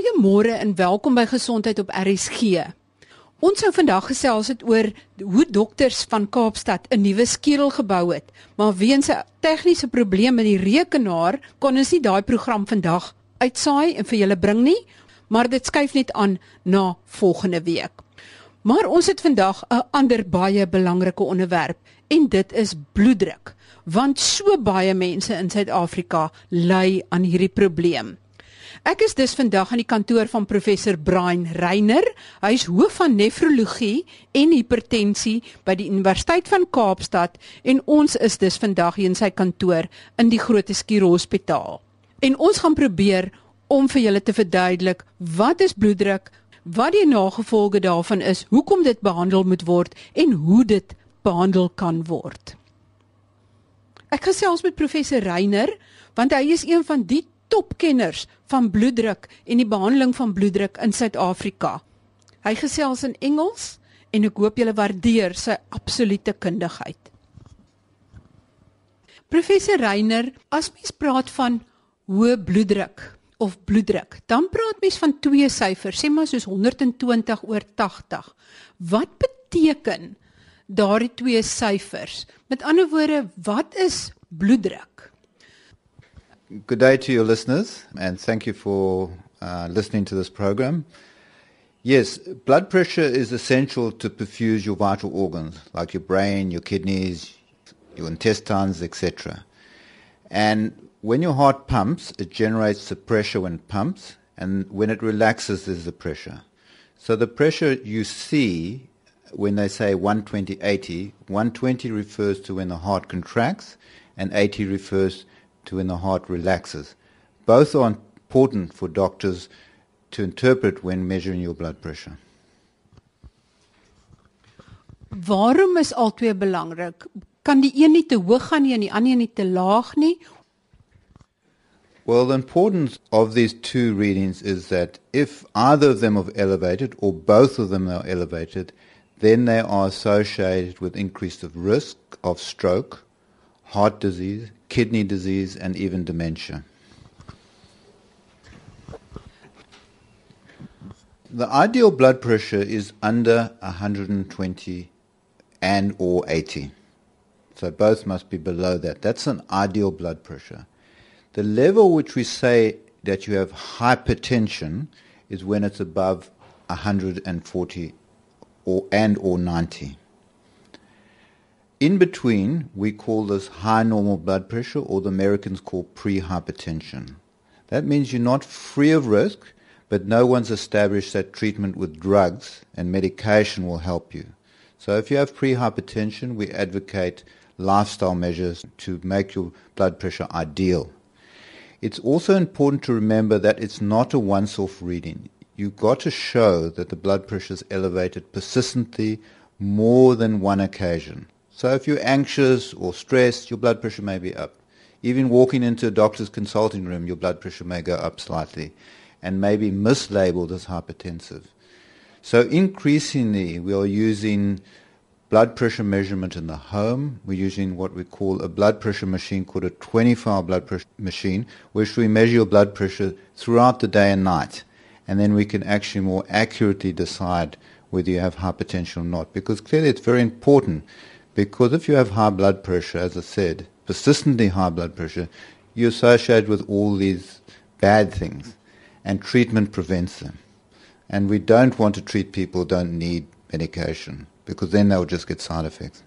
Goeiemôre en welkom by Gesondheid op RSG. Ons sou vandag gesels het oor hoe dokters van Kaapstad 'n nuwe skedel gebou het, maar weens 'n tegniese probleem met die rekenaar kon ons nie daai program vandag uitsaai en vir julle bring nie, maar dit skuif net aan na volgende week. Maar ons het vandag 'n ander baie belangrike onderwerp en dit is bloeddruk, want so baie mense in Suid-Afrika ly aan hierdie probleem. Ek is dus vandag aan die kantoor van professor Brian Reiner. Hy is hoof van nefrologie en hipertensie by die Universiteit van Kaapstad en ons is dus vandag hier in sy kantoor in die Groot Skuur Hospitaal. En ons gaan probeer om vir julle te verduidelik wat is bloeddruk, wat die nagevolge daarvan is, hoekom dit behandel moet word en hoe dit behandel kan word. Ek gesels met professor Reiner want hy is een van die topkenners van bloeddruk en die behandeling van bloeddruk in Suid-Afrika. Hy gesels in Engels en ek hoop julle waardeer sy absolute kundigheid. Professor Reiner, as mens praat van hoë bloeddruk of bloeddruk, dan praat mens van twee syfers, sê maar soos 120 oor 80. Wat beteken daardie twee syfers? Met ander woorde, wat is bloeddruk? Good day to your listeners, and thank you for uh, listening to this program. Yes, blood pressure is essential to perfuse your vital organs, like your brain, your kidneys, your intestines, etc. And when your heart pumps, it generates the pressure when it pumps, and when it relaxes, there's the pressure. So the pressure you see when they say 120 80, 120 refers to when the heart contracts, and 80 refers to when the heart relaxes. Both are important for doctors to interpret when measuring your blood pressure. Waarom is albei belangrik? Kan die een nie te hoog gaan nie en die ander nie te laag nie? Well, the importance of these two readings is that if either of them are elevated or both of them are elevated, then they are associated with increased risk of stroke, heart disease, kidney disease, and even dementia. The ideal blood pressure is under 120 and or 80. So both must be below that. That's an ideal blood pressure. The level which we say that you have hypertension is when it's above 140 or and or 90. In between, we call this high normal blood pressure, or the Americans call prehypertension. That means you're not free of risk, but no one's established that treatment with drugs and medication will help you. So if you have prehypertension, we advocate lifestyle measures to make your blood pressure ideal. It's also important to remember that it's not a once-off reading. You've got to show that the blood pressure is elevated persistently more than one occasion. So if you're anxious or stressed, your blood pressure may be up. Even walking into a doctor's consulting room, your blood pressure may go up slightly and may be mislabeled as hypertensive. So increasingly, we are using blood pressure measurement in the home. We're using what we call a blood pressure machine called a 24-hour blood pressure machine, which we measure your blood pressure throughout the day and night. And then we can actually more accurately decide whether you have hypertension or not. Because clearly it's very important because if you have high blood pressure, as I said, persistently high blood pressure, you associate with all these bad things, and treatment prevents them. And we don't want to treat people who don't need medication because then they'll just get side effects.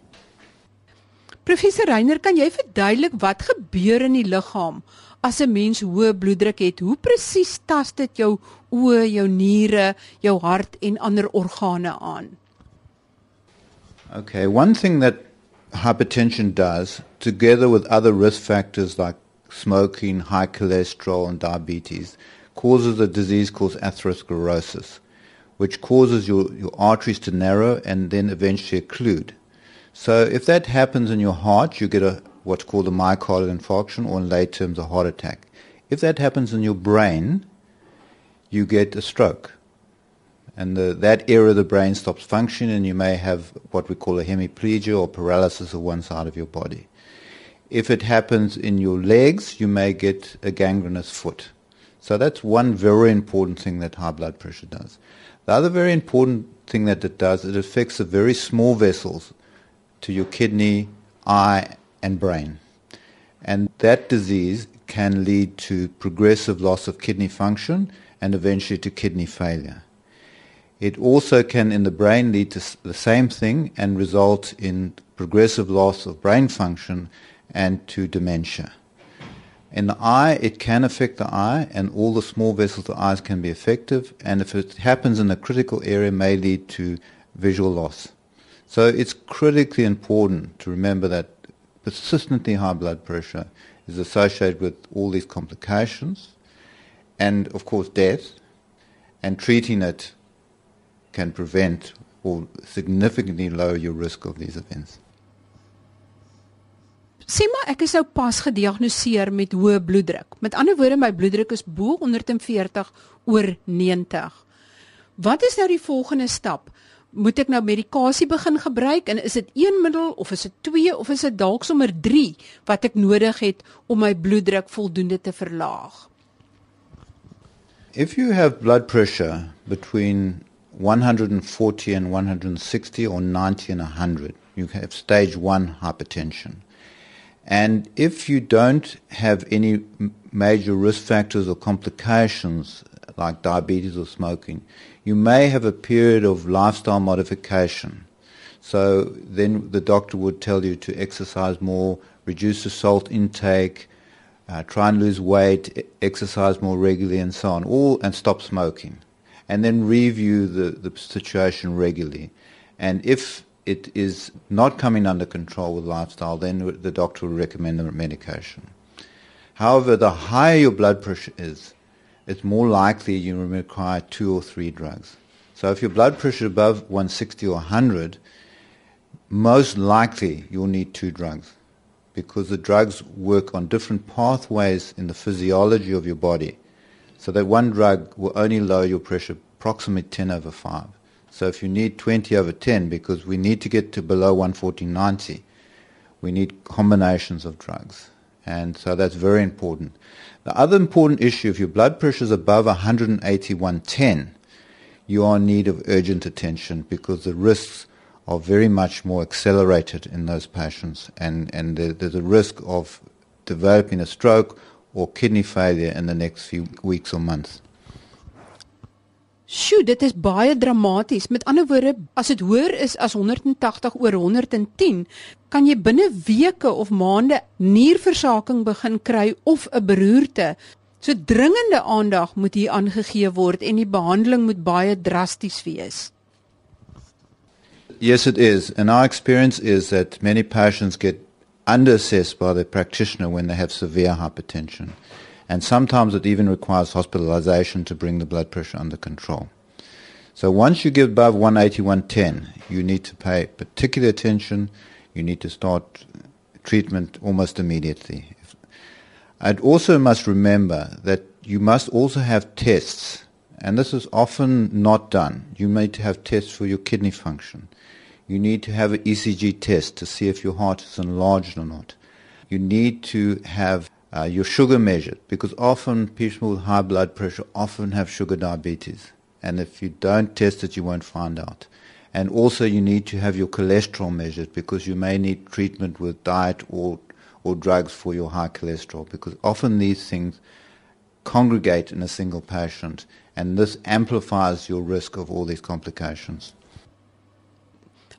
Professor Reiner, kan jy verduidelik wat gebeur in die liggaam as 'n mens hoë bloeddruk het? Hoe presies tas dit jou oë, jou niere, jou hart en ander organe aan? Okay, one thing that hypertension does, together with other risk factors like smoking, high cholesterol, and diabetes, causes a disease called atherosclerosis, which causes your, your arteries to narrow and then eventually occlude. So if that happens in your heart, you get a what's called a myocardial infarction, or in lay terms, a heart attack. If that happens in your brain, you get a stroke and the, that area of the brain stops functioning, and you may have what we call a hemiplegia or paralysis of one side of your body. If it happens in your legs, you may get a gangrenous foot. So that's one very important thing that high blood pressure does. The other very important thing that it does, it affects the very small vessels to your kidney, eye, and brain. And that disease can lead to progressive loss of kidney function and eventually to kidney failure. It also can, in the brain, lead to the same thing and result in progressive loss of brain function and to dementia. In the eye, it can affect the eye, and all the small vessels of the eyes can be effective. And if it happens in a critical area, may lead to visual loss. So it's critically important to remember that persistently high blood pressure is associated with all these complications, and of course death. And treating it can prevent or significantly lower your risk of these events. Sê maar ek is nou pas gediagnoseer met hoë bloeddruk. Met ander woorde my bloeddruk is bo 140 oor 90. Wat is nou die volgende stap? Moet ek nou medikasie begin gebruik en is dit een middel of is dit twee of is dit dalk sommer 3 wat ek nodig het om my bloeddruk voldoende te verlaag? If you have blood pressure between 140 and 160 or 90 and 100, you have stage 1 hypertension. And if you don't have any major risk factors or complications like diabetes or smoking, you may have a period of lifestyle modification. So then the doctor would tell you to exercise more, reduce the salt intake, uh, try and lose weight, exercise more regularly, and so on, all and stop smoking, and then review the, the situation regularly. And if it is not coming under control with lifestyle, then the doctor will recommend the medication. However, the higher your blood pressure is, it's more likely you will require two or three drugs. So if your blood pressure is above 160 or 100, most likely you'll need two drugs because the drugs work on different pathways in the physiology of your body. So that one drug will only lower your pressure approximately 10 over 5. So if you need 20 over 10, because we need to get to below 140-90, we need combinations of drugs. And so that's very important. The other important issue, if your blood pressure is above 180-110, you are in need of urgent attention because the risks are very much more accelerated in those patients and, and there's a risk of developing a stroke or kidney failure in the next few weeks or months. Sjoe, dit is baie dramaties. Met ander woorde, as dit hoër is as 180 oor 110, kan jy binne weke of maande nierversaking begin kry of 'n beroerte. So dringende aandag moet hier aangegee word en die behandeling moet baie drasties wees. Yes it is. And our experience is that many patients get underassessed by the practitioner when they have severe hypertension. and sometimes it even requires hospitalization to bring the blood pressure under control. So once you get above 180, 110, you need to pay particular attention. You need to start treatment almost immediately. I'd also must remember that you must also have tests, and this is often not done. You to have tests for your kidney function. You need to have an ECG test to see if your heart is enlarged or not. You need to have uh, your sugar measured because often people with high blood pressure often have sugar diabetes. And if you don't test it, you won't find out. And also you need to have your cholesterol measured because you may need treatment with diet or, or drugs for your high cholesterol because often these things congregate in a single patient and this amplifies your risk of all these complications.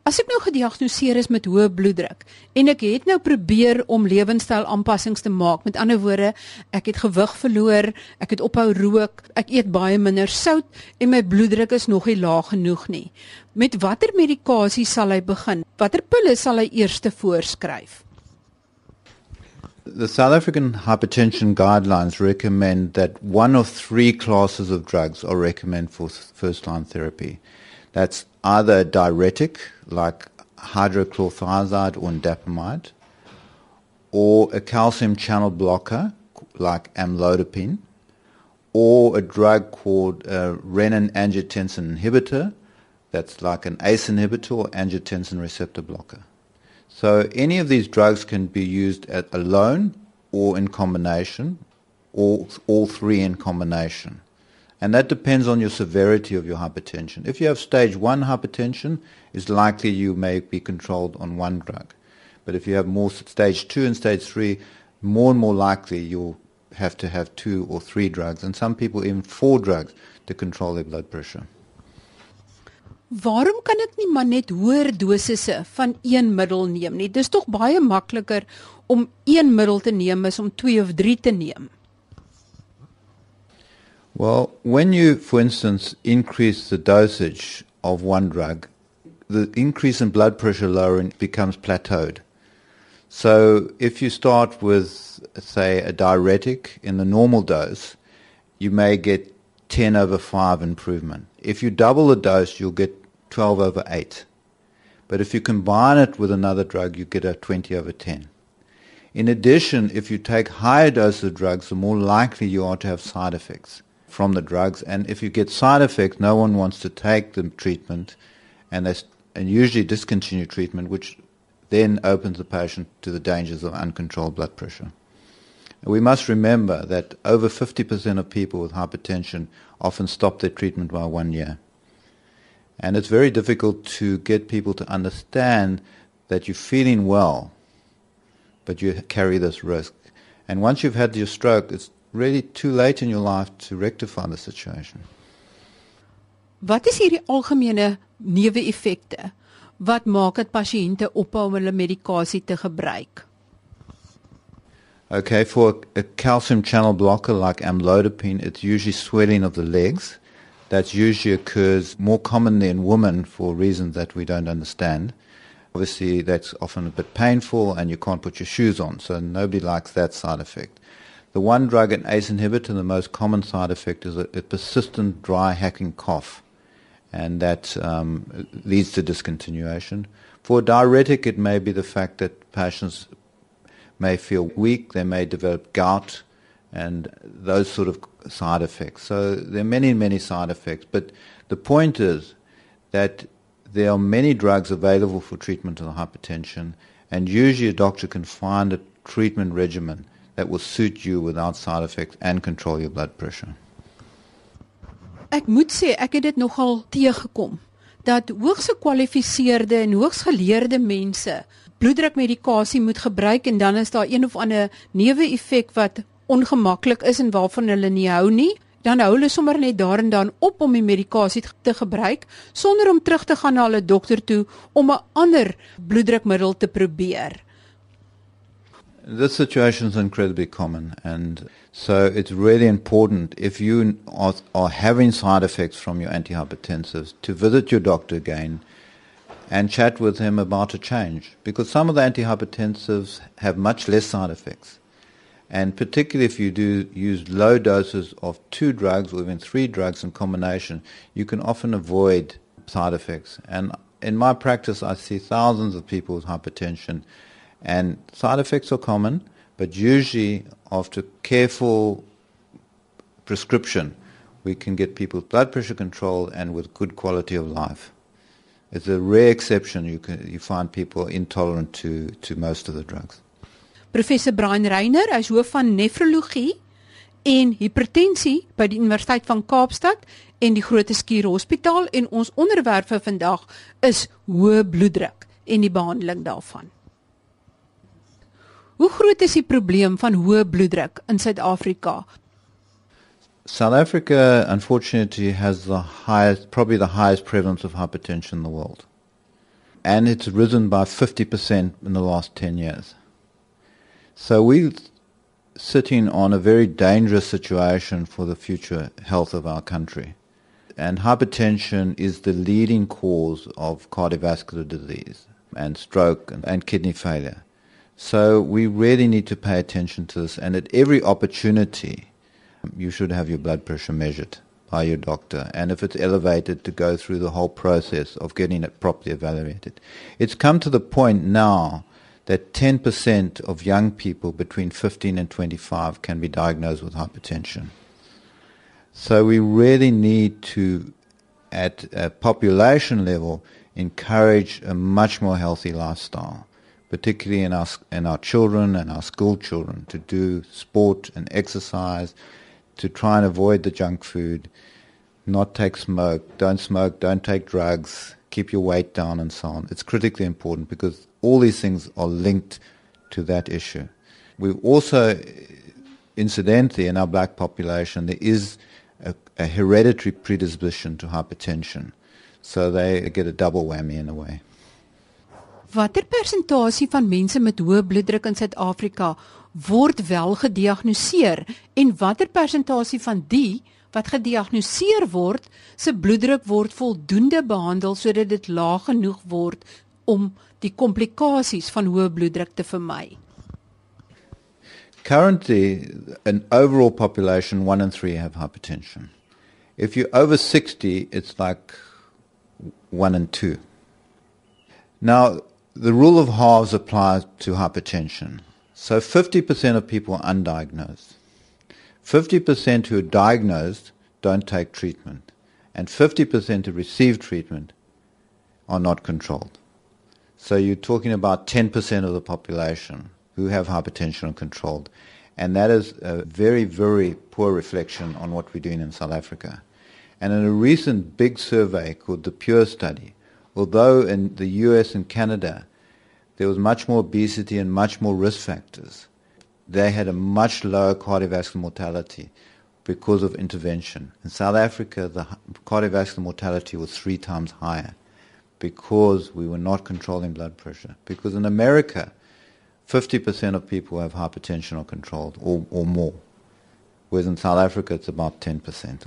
As ek nou gediagnoseer is met hoë bloeddruk en ek het nou probeer om lewenstyl aanpassings te maak. Met ander woorde, ek het gewig verloor, ek het ophou rook, ek eet baie minder sout en my bloeddruk is nog nie laag genoeg nie. Met watter medikasie sal hy begin? Watter pille sal hy eers voorskryf? The South African hypertension guidelines recommend that one of three classes of drugs are recommended for first line therapy. That's either a diuretic like hydrochlorothiazide or indapamide, or a calcium channel blocker like amlodipine, or a drug called a renin angiotensin inhibitor that's like an ACE inhibitor or angiotensin receptor blocker. So any of these drugs can be used alone or in combination or all three in combination. And that depends on your severity of your hypertension. If you have stage 1 hypertension, it's likely you may be controlled on one drug. But if you have more stage 2 and stage 3, more and more likely you'll have to have two or three drugs, and some people even four drugs to control their blood pressure. Waarom kan ek nie maar net hoër dosisse van een middel neem nie? Dis tog baie makliker om een middel te neem as om 2 of 3 te neem. Well, when you for instance increase the dosage of one drug, the increase in blood pressure lowering becomes plateaued. So if you start with say a diuretic in the normal dose, you may get 10 over 5 improvement. If you double the dose, you'll get 12 over 8. But if you combine it with another drug, you get a 20 over 10. In addition, if you take higher doses of drugs, the more likely you are to have side effects from the drugs. And if you get side effects, no one wants to take the treatment, and they and usually discontinue treatment, which then opens the patient to the dangers of uncontrolled blood pressure. We must remember that over 50% of people with hypertension often stop their treatment by one year. And it's very difficult to get people to understand that you're feeling well, but you carry this risk. And once you've had your stroke, it's really too late in your life to rectify the situation. Wat is hierdie algemene neeweffekte wat maak dat pasiënte ophou om hulle medikasie te gebruik? Okay, for a calcium channel blocker like amlodipine, it's usually swelling of the legs. that usually occurs more commonly in women for reasons that we don't understand. Obviously, that's often a bit painful and you can't put your shoes on, so nobody likes that side effect. The one drug, an ACE inhibitor, the most common side effect is a, a persistent dry hacking cough, and that um, leads to discontinuation. For a diuretic, it may be the fact that patients may feel weak, they may develop gout, and those sort of side effects. So there are many, many side effects. But the point is that there are many drugs available for treatment of hypertension, and usually a doctor can find a treatment regimen that will suit you without side effects and control your blood pressure. Ek moet sê ek het dit nogal teëgekom dat hoogs gekwalifiseerde en hoogs geleerde mense bloeddrukmedikasie moet gebruik en dan is daar een of ander neeweffek wat ongemaklik is en waarvan hulle nie hou nie, dan hou hulle sommer net daar en dan op om die medikasie te gebruik sonder om terug te gaan na hulle dokter toe om 'n ander bloeddrukmiddel te probeer. This situation is incredibly common, and so it's really important if you are, are having side effects from your antihypertensives to visit your doctor again and chat with him about a change because some of the antihypertensives have much less side effects. And particularly if you do use low doses of two drugs or even three drugs in combination, you can often avoid side effects. And in my practice, I see thousands of people with hypertension, and side effects are common, but usually after careful prescription, we can get people blood pressure control and with good quality of life. It's a rare exception you can you find people intolerant to, to most of the drugs. Professor Brian Reiner, is hoof van nefrologie en hipertensie by die Universiteit van Kaapstad en die Groote Skuur Hospitaal en ons onderwerp vir vandag is hoë bloeddruk en die behandeling daarvan. Hoe groot is die probleem van hoë bloeddruk in Suid-Afrika? South Africa unfortunately has the highest probably the highest prevalence of hypertension in the world. And it's risen by 50% in the last 10 years. So we're sitting on a very dangerous situation for the future health of our country. And hypertension is the leading cause of cardiovascular disease and stroke and, and kidney failure. So we really need to pay attention to this. And at every opportunity, you should have your blood pressure measured by your doctor. And if it's elevated, to go through the whole process of getting it properly evaluated. It's come to the point now that 10% of young people between 15 and 25 can be diagnosed with hypertension. So we really need to, at a population level, encourage a much more healthy lifestyle particularly in our, in our children and our school children, to do sport and exercise, to try and avoid the junk food, not take smoke, don't smoke, don't take drugs, keep your weight down, and so on. It's critically important because all these things are linked to that issue. We also, incidentally, in our black population, there is a, a hereditary predisposition to hypertension. So they get a double whammy in a way. Watter persentasie van mense met hoë bloeddruk in Suid-Afrika word wel gediagnoseer en watter persentasie van die wat gediagnoseer word se bloeddruk word voldoende behandel sodat dit laag genoeg word om die komplikasies van hoë bloeddruk te vermy? Currently, an overall population, one in three have hypertension. If you're over 60, it's like one in two. Now, the rule of halves applies to hypertension. So 50% of people are undiagnosed. 50% who are diagnosed don't take treatment. And 50% who receive treatment are not controlled. So you're talking about 10% of the population who have hypertension uncontrolled. And that is a very, very poor reflection on what we're doing in South Africa. And in a recent big survey called the PURE Study, although in the US and Canada there was much more obesity and much more risk factors, they had a much lower cardiovascular mortality because of intervention. In South Africa, the cardiovascular mortality was three times higher because we were not controlling blood pressure. Because in America, 50% of people have hypertension are controlled or, or more. Whereas in South Africa, it's about 10%.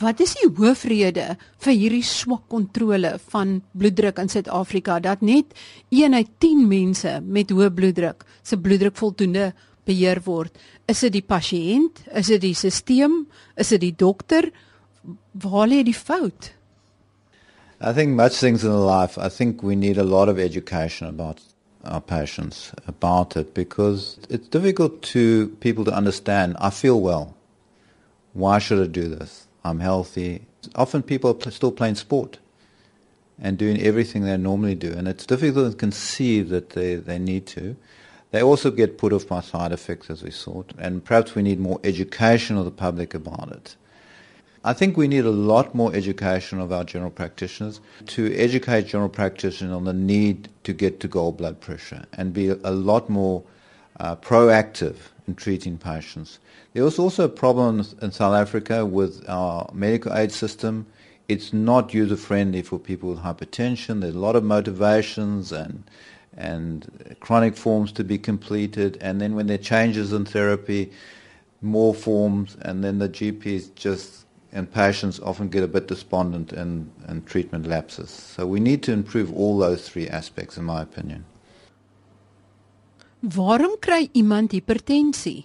Wat is die hoofrede vir hierdie swak kontrole van bloeddruk in Suid-Afrika dat net 1 uit 10 mense met hoë bloeddruk se bloeddruk voldoende beheer word? Is dit die pasiënt? Is dit die stelsel? Is dit die dokter? Waar lê die fout? I think much things in life, I think we need a lot of education about our patients about it because it's difficult to people to understand. I feel well. Why should I do this? I'm healthy. Often people are still playing sport and doing everything they normally do, and it's difficult to conceive that they, they need to. They also get put off by side effects, as we saw, and perhaps we need more education of the public about it. I think we need a lot more education of our general practitioners to educate general practitioners on the need to get to goal blood pressure and be a lot more uh, proactive in treating patients. There was also a problem in South Africa with our medical aid system. It's not user friendly for people with hypertension. There's a lot of motivations and and chronic forms to be completed, and then when there are changes in therapy, more forms, and then the GPs just and patients often get a bit despondent and, and treatment lapses. So we need to improve all those three aspects, in my opinion. Waarom kry iemand hipertensie?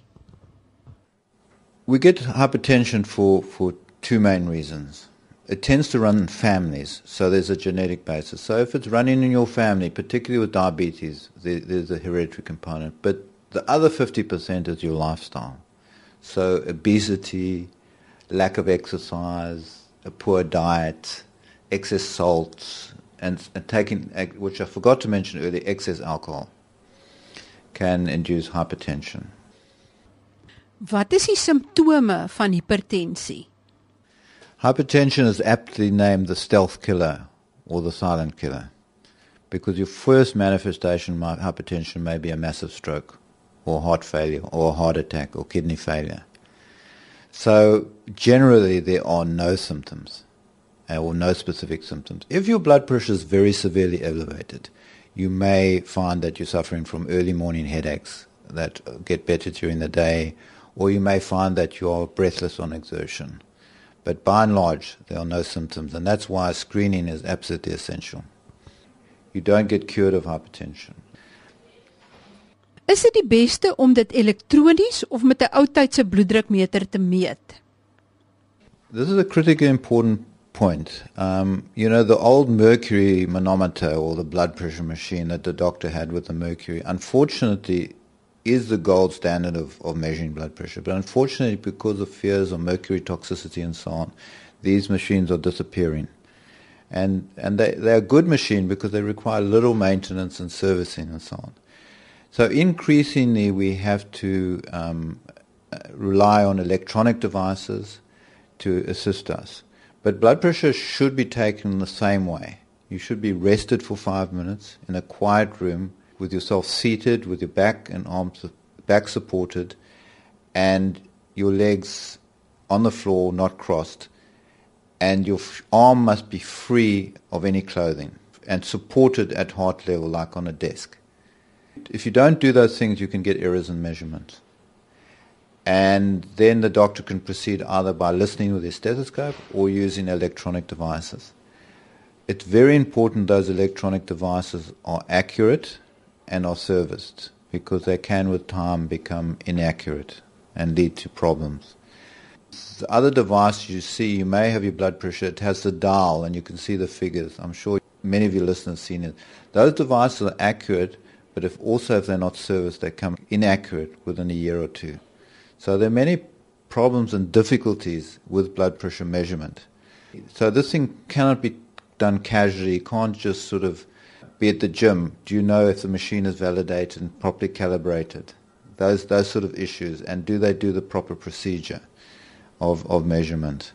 We get hypertension for, for two main reasons. It tends to run in families, so there's a genetic basis. So if it's running in your family, particularly with diabetes, there, there's a hereditary component. But the other 50% is your lifestyle. So obesity, lack of exercise, a poor diet, excess salt, and, and taking, which I forgot to mention earlier, excess alcohol can induce hypertension. Wat is die simptome van hipertensie? Hypertension is aptly named the stealth killer or the silent killer because your first manifestation of hypertension may be a massive stroke or heart failure or a heart attack or kidney failure. So generally there are no symptoms uh, or no specific symptoms. If your blood pressure is very severely elevated, you may find that you're suffering from early morning headaches that get better during the day, or you may find that you are breathless on exertion. But by and large, there are no symptoms, and that's why screening is absolutely essential. You don't get cured of hypertension. Is dit die beste om dit elektronies of met 'n ou tydse bloeddrukmeter te meet? This is a critically important point. Um, you know, the old mercury manometer or the blood pressure machine that the doctor had with the mercury, unfortunately, is the gold standard of, of measuring blood pressure. But unfortunately, because of fears of mercury toxicity and so on, these machines are disappearing. And, and they, they're a good machine because they require little maintenance and servicing and so on. So increasingly we have to um, rely on electronic devices to assist us. But blood pressure should be taken in the same way. You should be rested for five minutes in a quiet room with yourself seated, with your back and arms back supported, and your legs on the floor, not crossed, and your arm must be free of any clothing and supported at heart level, like on a desk. If you don't do those things, you can get errors in measurement. And then the doctor can proceed either by listening with his stethoscope or using electronic devices. It's very important those electronic devices are accurate and are serviced because they can with time become inaccurate and lead to problems. The other device you see, you may have your blood pressure, it has the dial and you can see the figures. I'm sure many of your listeners have seen it. Those devices are accurate, but if also if they're not serviced, they come inaccurate within a year or two. So there are many problems and difficulties with blood pressure measurement. So this thing cannot be done casually. You can't just sort of be at the gym. Do you know if the machine is validated and properly calibrated? Those those sort of issues, and do they do the proper procedure of of measurement?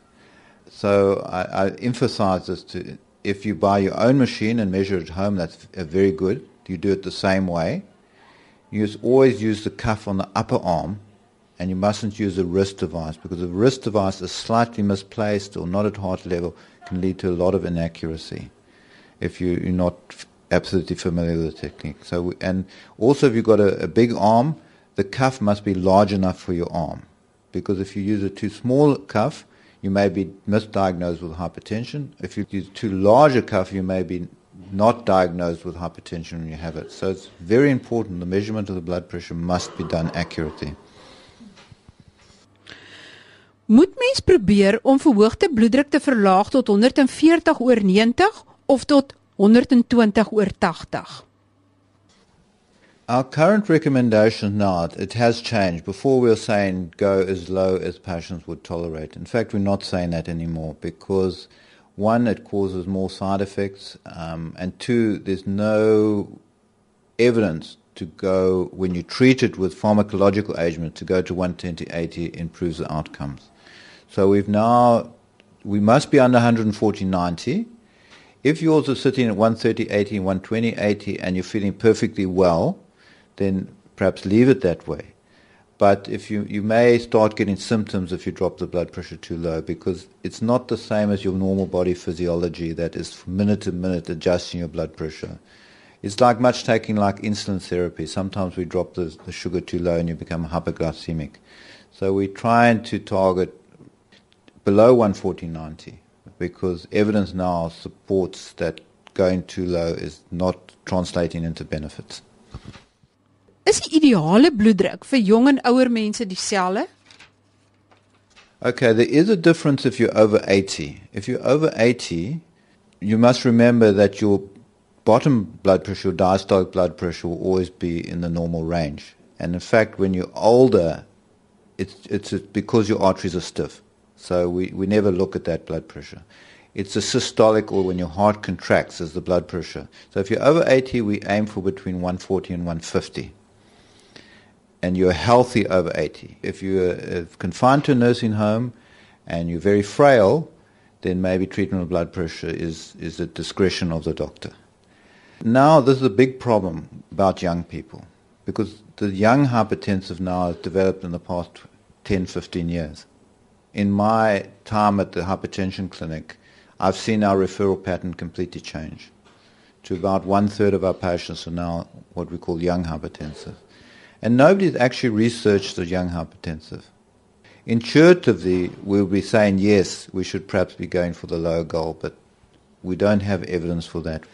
So I, I emphasize this to if you buy your own machine and measure at home, that's uh, very good. You do it the same way. You always use the cuff on the upper arm and you mustn't use a wrist device because a wrist device is slightly misplaced or not at heart level can lead to a lot of inaccuracy if you, are not absolutely familiar with the technique. So, and also if you've got a, a big arm, the cuff must be large enough for your arm because if you use a too small cuff, you may be misdiagnosed with hypertension. If you use too large a cuff, you may be not diagnosed with hypertension when you have it. So it's very important. The measurement of the blood pressure must be done accurately. Moet mens probeer om verhoogde bloeddruk te verlaag tot 140 oor 90 of tot 120 oor 80? Our current recommendation now, it has changed. Before we were saying go as low as patients would tolerate. In fact, we're not saying that anymore because one, it causes more side effects, um, and two, there's no evidence to go, when you treat it with pharmacological agent, to go to 120, 80 improves the outcomes. So we've now, we must be under 140, 90. If you're also sitting at 130, 80, 120, 80, and you're feeling perfectly well, then perhaps leave it that way. But if you, you may start getting symptoms if you drop the blood pressure too low because it's not the same as your normal body physiology that is minute to minute adjusting your blood pressure. It's like much taking like insulin therapy. Sometimes we drop the, the sugar too low and you become hyperglycemic. So we're trying to target below 140.90 because evidence now supports that going too low is not translating into benefits. Is die ideale bloeddruk vir jong en ouer mense dieselfde? Okay, there is a difference if you're over 80. If you're over 80, you must remember that your bottom blood pressure, your diastolic blood pressure will always be in the normal range. And in fact, when you're older, it's, it's because your arteries are stiff. So we, we never look at that blood pressure. It's a systolic or when your heart contracts is the blood pressure. So if you're over 80, we aim for between 140 and 150. And you're healthy over 80. If you're uh, confined to a nursing home and you're very frail, then maybe treatment of blood pressure is, is at discretion of the doctor. Now, this is a big problem about young people because the young hypertensive now has developed in the past 10, 15 years in my time at the hypertension clinic, I've seen our referral pattern completely change. To about one third of our patients are now what we call young hypertensive. And nobody's actually researched the young hypertensive. Intuitively, we'll be saying, yes, we should perhaps be going for the lower goal, but we don't have evidence for that.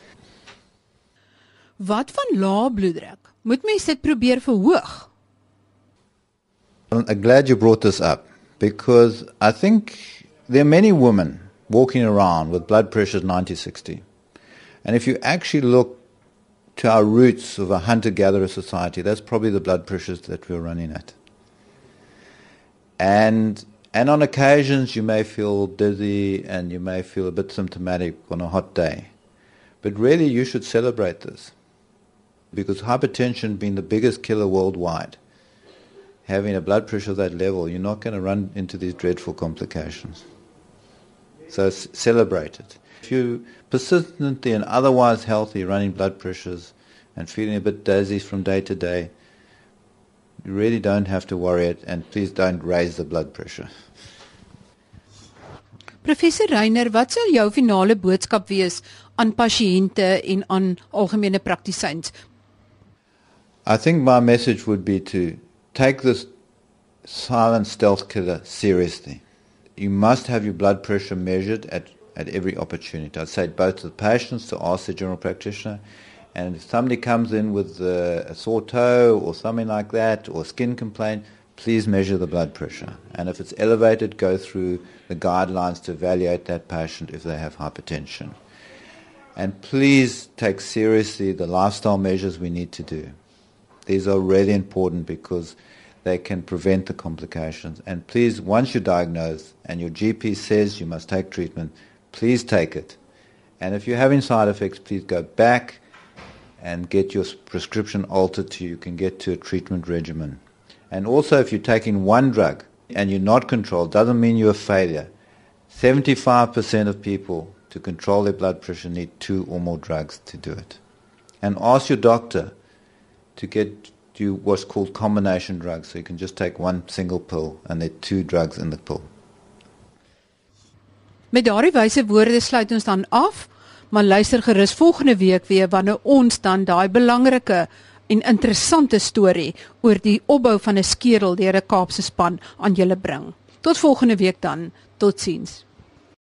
Wat van lae bloeddruk? Moet mens dit probeer verhoog? I'm glad you brought this up because I think there are many women walking around with blood pressures 90 60. And if you actually look to our roots of a hunter gatherer society, that's probably the blood pressures that we're running at. And And on occasions, you may feel dizzy and you may feel a bit symptomatic on a hot day. But really, you should celebrate this because hypertension being the biggest killer worldwide, having a blood pressure of that level, you're not going to run into these dreadful complications. So celebrate it. If you're persistently and otherwise healthy, running blood pressures and feeling a bit dizzy from day to day, you really don't have to worry it and please don't raise the blood pressure. Professor Rayner, wat sal jou finale boodskap wees aan pasiënte en aan algemene praktisyns? I think my message would be to take this silent stealth killer seriously. You must have your blood pressure measured at, at every opportunity. I'd say both to the patients to ask the general practitioner and if somebody comes in with a, a sore toe or something like that or skin complaint, please measure the blood pressure. And if it's elevated, go through the guidelines to evaluate that patient if they have hypertension. And please take seriously the lifestyle measures we need to do. These are really important because they can prevent the complications. And please, once you're diagnosed and your GP says you must take treatment, please take it. And if you're having side effects, please go back and get your prescription altered so you can get to a treatment regimen. And also if you're taking one drug and you're not controlled, doesn't mean you're a failure. 75% of people to control their blood pressure need two or more drugs to do it. And ask your doctor to get you what's called combination drugs. So you can just take one single pill and there are two drugs in the pill. Met daardie wyse woorde sluit ons dan af. maar luister gerus volgende week weer wanneer ons dan daai belangrike en interessante storie oor die opbou van 'n skedel deur 'n Kaapse span aan julle bring. Tot volgende week dan. Totsiens.